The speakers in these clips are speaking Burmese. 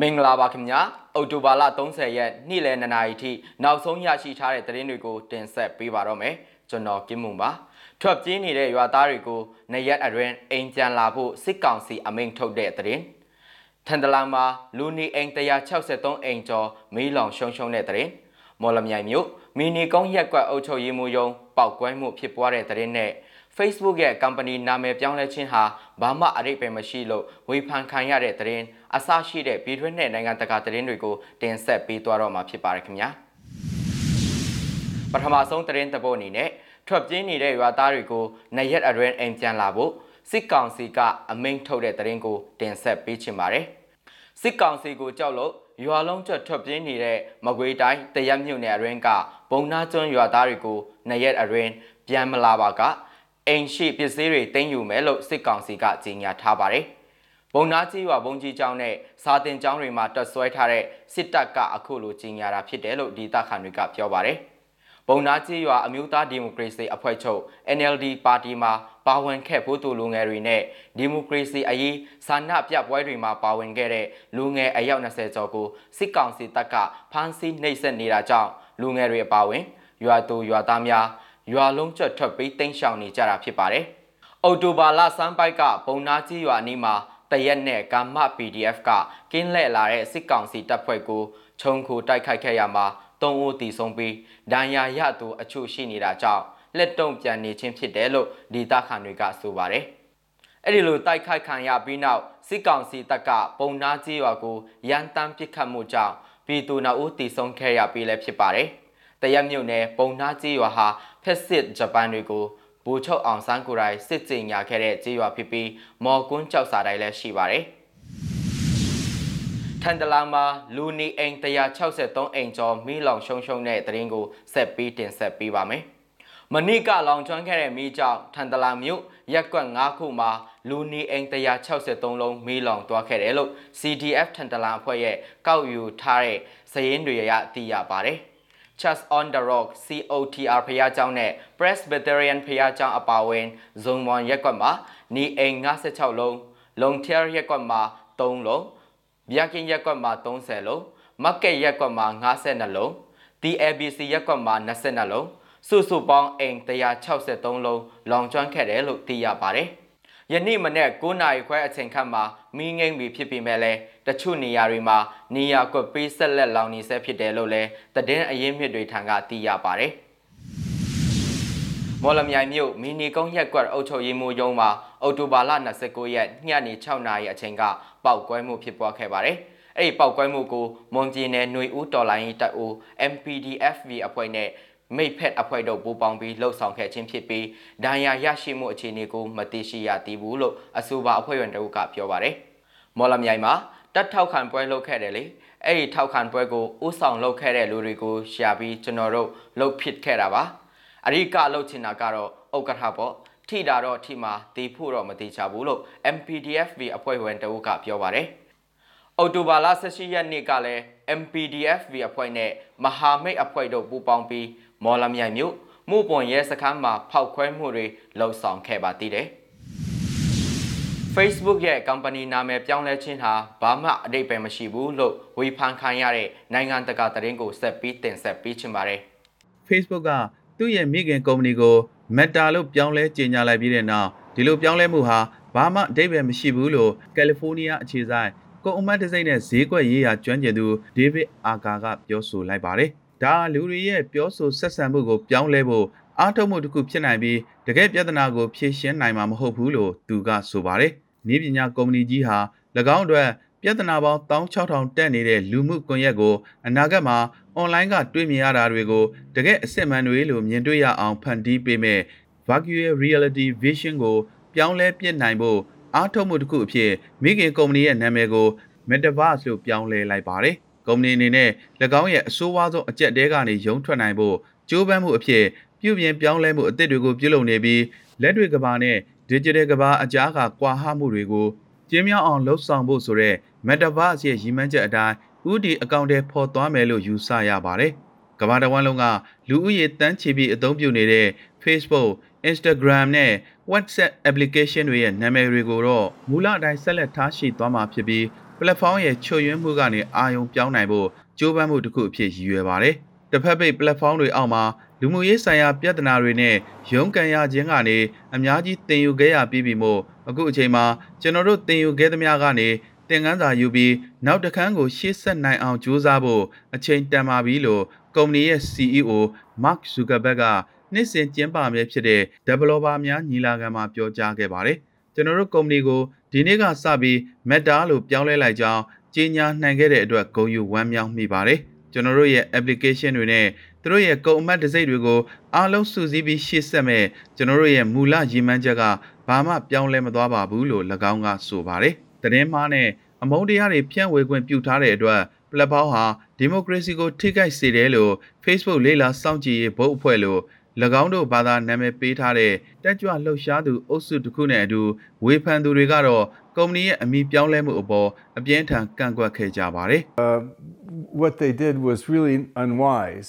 မင်္ဂလာပါခင်ဗျာအော်တိုဘာလ30ရက်နေ့လယ်2နာရီထိနောက်ဆုံးရရှိထားတဲ့သတင်းတွေကိုတင်ဆက်ပေးပါတော့မယ်ကျွန်တော်ကင်းမွန်ပါထွက်ပြေးနေတဲ့ရွာသားတွေကိုနရက်အတွင်းအိမ်ပြန်လာဖို့စစ်ကောင်စီအမိန့်ထုတ်တဲ့သတင်းထန်တလန်မှာလူနီအိမ်163အိမ်ကျော်မီးလောင်ရှုံရှုံတဲ့သတင်းမော်လမြိုင်မြို့မီနီကုန်းရက်ကွက်အုပ်ချုပ်ရေးမှူးရုံးပောက်ကွဲမှုဖြစ်ပွားတဲ့သတင်းနဲ့ Facebook ရဲ့ company နာမည်ပြောင်းလဲခြင်းဟာဘာမှအရိပ်ပဲမရှိလို့ဝေဖန်ခံရတဲ့သတင်းအစရှိတဲ့ပြည်တွင်းနဲ့နိုင်ငံတကာသတင်းတွေကိုတင်ဆက်ပေးသွားတော့မှာဖြစ်ပါတယ်ခင်ဗျာပထမဆုံးသတင်းတစ်ပုဒ်အနေနဲ့ထွက်ပြေးနေတဲ့ရွာသားတွေကိုနရက်အတွင်းအိမ်ပြန်လာဖို့စစ်ကောင်စီကအမိန့်ထုတ်တဲ့သတင်းကိုတင်ဆက်ပေးချင်ပါတယ်စစ်ကောင်စီကိုကြောက်လို့ရွာလုံးကျွတ်ထွက်ပြေးနေတဲ့မကွေးတိုင်းတရက်မြို့နယ်အတွင်းကဘုံနာကျွန်းရွာသားတွေကိုနရက်အတွင်းပြန်မလာပါက အိမ်ရှိပစ္စည်းတွေတင်ယူမယ်လို့စစ်ကောင်စီကကြေညာထားပါတယ်။ဘုံနာကြီးရွာဘုံကြီးကျောင်းနဲ့စာတင်ကျောင်းတွေမှာတက်ဆွဲထားတဲ့စစ်တပ်ကအခုလိုကြေညာတာဖြစ်တယ်လို့ဒေသခံတွေကပြောပါတယ်။ဘုံနာကြီးရွာအမျိုးသားဒီမိုကရေစီအဖွဲ့ချုပ် NLD ပါတီမှာပါဝင်ခဲ့ဖို့သူလူငယ်တွေနဲ့ဒီမိုကရေစီအရေးဆန္ဒပြပွဲတွေမှာပါဝင်ခဲ့တဲ့လူငယ်အယောက်20ကျော်ကိုစစ်ကောင်စီတပ်ကဖမ်းဆီးနှိပ်စက်နေတာကြောင့်လူငယ်တွေပါဝင်ရွာသူရွာသားများ ရွာလုံးကျွတ်ထွက်ပြီးတိမ်းရှောင်နေကြတာဖြစ်ပါတယ်။အော်တိုဘာလစမ်းပိုက်ကပုံနာကြီးရွာနီးမှာတရက်နဲ့ကာမ PDF ကကင်းလှည့်လာတဲ့စစ်ကောင်စီတပ်ဖွဲ့ကိုခြုံခိုတိုက်ခိုက်ခဲ့ရမှာတုံးအိုးတီဆုံးပြီးဒဏ်ရာရသူအချို့ရှိနေတာကြောင့်လက်တုံပြန်နေခြင်းဖြစ်တယ်လို့ဒေသခံတွေကဆိုပါတယ်။အဲ့ဒီလိုတိုက်ခိုက်ခံရပြီးနောက်စစ်ကောင်စီတပ်ကပုံနာကြီးရွာကိုရန်တမ်းပစ်ခတ်မှုကြောင့်ပြည်သူနှုတ်တီဆုံးခဲ့ရပြီးလည်းဖြစ်ပါတယ်။ တရက်မြုပ်နယ်ပုံနာကြီးရွာဟာဖက်စစ်ဂျပန်တွေကိုဘူချုပ်အောင်ဆန်းကိုယ်တိုင်စစ်ကြင်ညာခဲ့တဲ့ကြေးရွာဖြစ်ပြီးမော်ကွန်းကြောက်စာတိုင်းလည်းရှိပါတယ်။ထန်တလန်မှာလူနီအိမ်163အိမ်ကျော်မီးလောင်ရှုံရှုံတဲ့တရင်ကိုဆက်ပြီးတင်ဆက်ပေးပါမယ်။မနိကလောင်ကျွမ်းခဲ့တဲ့မီးကြောင့်ထန်တလန်မြို့ရက်ကွက်9ခုမှာလူနီအိမ်163လုံးမီးလောင်သွားခဲ့တယ်လို့ CDF ထန်တလန်အဖွဲ့ရဲ့ကောက်ယူထားတဲ့စည်ရင်းတွေရသိရပါတယ်။ Church on the Rock COTR ဖရားကျောင်းနဲ့ Presbyterian ဖရားကျောင်းအပါအဝင်ဇုံမွန်ရက်ကွက်မှာနေအိမ်56လုံး၊လုံထရရက်ကွက်မှာ3လုံး၊မြကင်းရက်ကွက်မှာ30လုံး၊မက်ကက်ရက်ကွက်မှာ52လုံး၊ TABC ရက်ကွက်မှာ22လုံးစုစုပေါင်းအိမ်163လုံးလောင်ကျွမ်းခဲ့တယ်လို့သိရပါတယ်။ ယနေ့မနေ့9နာရီခွဲအချိန်ခန့်မှာမီးငိမ့်ပြီးဖြစ်ပေမဲ့လည်းတချို့နေရာတွေမှာနေရာကွက်ပေးဆက်လက်လောင်နေဆဲဖြစ်တယ်လို့လည်းသတင်းအရင်းမြစ်တွေထံကသိရပါတယ်မော်လမြိုင်မြို့မီနီကုန်းရက်ကွက်အုပ်ချုပ်ရေးမှူးရုံးမှာအော်တိုဘာလ29ရက်ညနေ6နာရီအချိန်ကပောက်ကွဲမှုဖြစ်ပွားခဲ့ပါတယ်။အဲ့ဒီပောက်ကွဲမှုကိုမွန်ပြည်နယ်ຫນွေဦးတော်လိုင်းတပ်ဦး MPDFV အဖွဲ့နဲ့ မိတ်ဖက်အဖွဲ့တို့ပူးပေါင်းပြီးလှုပ်ဆောင်ခဲ့ခြင်းဖြစ်ပြီးဒဏ်ရာရရှိမှုအခြေအနေကိုမသိရှိရသေးဘူးလို့အဆိုပါအဖွဲ့ဝင်တို့ကပြောပါတယ်။မော်လမြိုင်မှာတက်ထောက်ခံပွဲလုပ်ခဲ့တယ်လေ။အဲ့ဒီထောက်ခံပွဲကိုဥဆောင်လုပ်ခဲ့တဲ့လူတွေကိုရှာပြီးကျွန်တော်တို့လှုပ်ဖြစ်ခဲ့တာပါ။အရိကလှုပ်ချင်တာကတော့ဥက္ကဋ္ဌပေါ့။ထိတာတော့ထိမှာတီးဖို့တော့မတိချဘူးလို့ MPDFB အဖွဲ့ဝင်တို့ကပြောပါတယ်။အော်တိုဘာလ18ရက်နေ့ကလည်း MPDFV အဖွဲ့နဲ့မဟာမိတ်အဖွဲ့တို့ပူးပေါင်းပြီး မော်လမြိုင်မြို့မြို့ပွန်ရဲစခန်းမှာဖောက်ခွဲမှုတွေလှုပ်ဆောင်ခဲ့ပါသေးတယ်။ Facebook ရဲ့ company နာမည်ပြောင်းလဲခြင်းဟာဘာမှအတိတ်ပဲမရှိဘူးလို့ဝေဖန်ခံရတဲ့နိုင်ငံတကာသတင်းကိုဆက်ပြီးတင်ဆက်ပေးချင်ပါတယ်။ Facebook ကသူ့ရဲ့မိခင်ကုမ္ပဏီကို Meta လို့ပြောင်းလဲကြေညာလိုက်ပြီးတဲ့နောက်ဒီလိုပြောင်းလဲမှုဟာဘာမှအတိတ်ပဲမရှိဘူးလို့ကယ်လီဖိုးနီးယားအခြေစိုက်ကိုအမတ်တစိမ့်နဲ့ဈေးကွက်ရေးရာကျွမ်းကျင်သူဒေးဗစ်အာကာကပြောဆိုလိုက်ပါတယ်။ ဒါလူတွေရဲ့ပြောဆိုဆက်ဆံမှုကိုပြောင်းလဲဖို့အားထုတ်မှုတစ်ခုဖြစ်နိုင်ပြီးတကယ်ပြဿနာကိုဖြေရှင်းနိုင်မှာမဟုတ်ဘူးလို့သူကဆိုပါတယ်။နည်းပညာကုမ္ပဏီကြီးဟာ၎င်းအတွက်ပြဿနာပေါင်း16000တက်နေတဲ့လူမှုကွန်ရက်ကိုအနာဂတ်မှာအွန်လိုင်းကတွေ့မြင်ရတာတွေကိုတကယ်အစ်စ်မှန်တွေလို့မြင်တွေ့ရအောင်ဖန်တီးပေးမဲ့ virtual reality vision ကိုပြောင်းလဲပြစ်နိုင်ဖို့အားထုတ်မှုတစ်ခုအဖြစ်မိခင်ကုမ္ပဏီရဲ့နာမည်ကို Metaverse လို့ပြောင်းလဲလိုက်ပါတယ်။ ကုမ္ပဏီအနေနဲ့၎င်းရဲ့အဆိုးဝါးဆုံးအကြက်တဲကနေရုံထွက်နိုင်ဖို့ကြိုးပမ်းမှုအဖြစ်ပြုပြင်ပြောင်းလဲမှုအသစ်တွေကိုပြုလုပ်နေပြီးလက်တွေကဘာနဲ့ digital ကဘာအကြားကကွာဟမှုတွေကိုကျင်းမြောင်းအောင်လှုပ်ဆောင်ဖို့ဆိုတဲ့ Metaverse ရဲ့ရည်မှန်းချက်အတိုင်းဥတီအကောင့်ထဲပေါ်သွားမယ်လို့ယူဆရပါတယ်။ကမ္ဘာတစ်ဝန်းလုံးကလူဦးရေတန်းချီပြီးအသုံးပြုနေတဲ့ Facebook, Instagram နဲ့ WhatsApp application တွေရဲ့နာမည်တွေကိုတော့မူလအတိုင်းဆက်လက်ထားရှိသွားမှာဖြစ်ပြီး platform ရဲ့ချွတ်ယွင်းမှုကနေအာရုံပြောင်းနိုင်ဖို့ကြိုးပမ်းမှုတစ်ခုအဖြစ်ရည်ရွယ်ပါတယ်။တစ်ဖက်ပိတ် platform တွေအောက်မှာလူမှုရေးဆိုင်ရာပြဿနာတွေနဲ့ရုန်းကန်ရခြင်းကနေအများကြီးတင်ယူခဲ့ရပြီးပြီမို့အခုအချိန်မှာကျွန်တော်တို့တင်ယူခဲ့သမျှကနေသင်ခန်းစာယူပြီးနောက်တစ်ခန်းကိုရှေ့ဆက်နိုင်အောင်ကြိုးစားဖို့အချိန်တန်ပါပြီလို့ကုမ္ပဏီရဲ့ CEO Mark Zuckerberg ကနှစ်စဉ်ကျင်းပမြဲဖြစ်တဲ့ developer များညီလာခံမှာပြောကြားခဲ့ပါတယ်။ ကျွန်တော်တို့ကုမ္ပဏီကိုဒီနေ့ကစပြီး Meta လို့ပြောင်းလဲလိုက်ကြောင်းကြေညာနိုင်ခဲ့တဲ့အတွက်ဂုဏ်ယူဝမ်းမြောက်မိပါတယ်။ကျွန်တော်တို့ရဲ့ application တွေနဲ့သူတို့ရဲ့ကုန်အမတ်တစိမ့်တွေကိုအားလုံးစုစည်းပြီးရှေ့ဆက်မဲ့ကျွန်တော်တို့ရဲ့မူလရည်မှန်းချက်ကဘာမှပြောင်းလဲမသွားပါဘူးလို့၎င်းကဆိုပါတယ်။သတင်းမှားနဲ့အမုန်းတရားတွေဖြန့်ဝေခွင့်ပြုထားတဲ့အတွက် platform ဟာဒီမိုကရေစီကိုထိခိုက်စေတယ်လို့ Facebook လေးလာစောင့်ကြည့်ရေးဘုတ်အဖွဲ့လို့၎ င်းတို့ဘာသာနာမည်ပေးထားတဲ့တက်ကြွလှုပ်ရှားသူအုပ်စုတစ်ခုနဲ့အတူဝေဖန်သူတွေကတော့ကုမ္ပဏီရဲ့အမိပြောင်းလဲမှုအပေါ်အပြင်းထန်ကန့်ကွက်ခဲ့ကြပါတယ် what they did was really unwise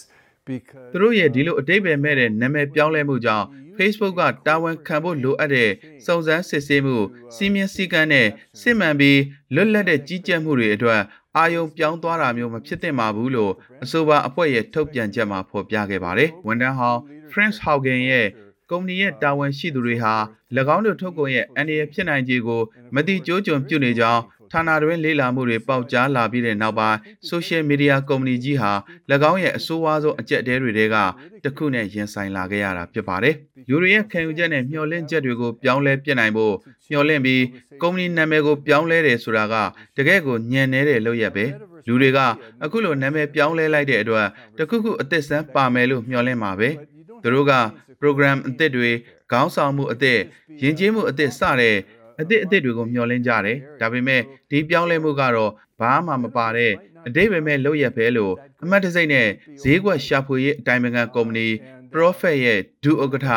because သူတို့ရဲ့ဒီလိုအတိတ်ပဲမဲ့တဲ့နာမည်ပြောင်းလဲမှုကြောင့် Facebook ကတာဝန်ခံဖို့လိုအပ်တဲ့စုံစမ်းစစ်ဆေးမှုစီမင်းစည်းကမ်းနဲ့စစ်မှန်ပြီးလွတ်လပ်တဲ့ကြီးကြပ်မှုတွေအတွက်အာယုံပြောင်းသွားတာမျိုးမဖြစ်သင့်ပါဘူးလို့အဆိုပါအဖွဲ့ရဲ့ထုတ်ပြန်ချက်မှာဖော်ပြခဲ့ပါတယ်။ဝန်ထမ်းဟောင်း Frank Haugen ရဲ့ကုမ္ပဏီရဲ့တာဝန်ရှိသူတွေဟာ၎င်းတို့ထုတ်ကုန်ရဲ့အန္တရာယ်ဖြစ်နိုင်ခြေကိုမတိကျိုးကျွံပြုနေကြောင်းဌာနတွင်လေ့လာမှုတွေပေါက်ကြားလာပြီးတဲ့နောက်ပိုင်း social media ကုမ္ပဏီကြီးဟာ၎င်းရဲ့အဆိုးဝါးဆုံးအကြက်တဲတွေတဲကတစ်ခုနဲ့ရင်ဆိုင်လာခဲ့ရတာဖြစ်ပါတယ်။ယူရီရဲ့ခံယူချက်နဲ့မျှော်လင့်ချက်တွေကိုပြောင်းလဲပြစ်နိုင်ဖို့မျှော်လင့်ပြီးကုမ္ပဏီနာမည်ကိုပြောင်းလဲတယ်ဆိုတာကတကယ့်ကိုညံနေတဲ့လုပ်ရက်ပဲ။လူတွေကအခုလိုနာမည်ပြောင်းလဲလိုက်တဲ့အတွက်တခုခုအသစ်ဆန်းပါမယ်လို့မျှော်လင့်မှာပဲ။ သူတို့က program အသစ်တွေခေါင်းဆောင်မှုအသစ်ယဉ်ကျေးမှုအသစ်စတဲ့အသစ်အသစ်တွေကိုမျှော်လင့်ကြတယ်။ဒါပေမဲ့ဒီပြောင်းလဲမှုကတော့ဘာမှမပါတဲ့အတိတ်ပဲမဲ့လုပ်ရက်ပဲလို့အမတ်တစိမ့်နဲ့ဈေးကွက်ရှာဖွေရေးအတိုင်းအမြံကုမ္ပဏီ Profit ရဲ့ဒုဥက္ကဋ္ဌ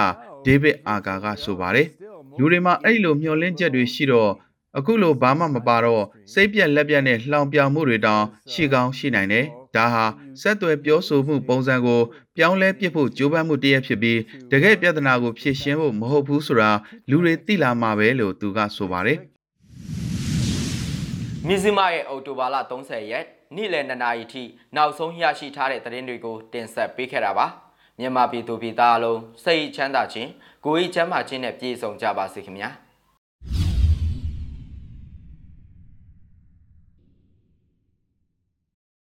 David Arga ကဆိုပါတယ်။လူတွေမှာအဲ့လိုမျှော်လင့်ချက်တွေရှိတော့အခုလိုဘာမှမပါတော့စိတ်ပြက်လက်ပြက်နဲ့လှောင်ပြောင်မှုတွေတောင်ရှိကောင်းရှိနိုင်တယ်။ ဒါဟာဆက်သွယ်ပြောဆိုမှုပုံစံကို ပြောင်းလဲပြစ်ဖို့ကြိုးပမ်းမှုတစ်ရက်ဖြစ်ပြီးတကယ်ပြဿနာကိုဖြေရှင်းဖို့မဟုတ်ဘူးဆိုတာလူတွေသိလာမှာပဲလို့သူကဆိုပါတယ်မြစည်းမရဲ့အော်တိုဘာလ30ရက်နေ့လယ်2နာရီထိနောက်ဆုံးရရှိထားတဲ့သတင်းတွေကိုတင်ဆက်ပေးခဲ့တာပါမြန်မာပြည်သူပြည်သားအလုံးစိတ်ချမ်းသာခြင်းကိုယ်ရေးချမ်းသာခြင်းနဲ့ပြည့်စုံကြပါစေခင်ဗျာ။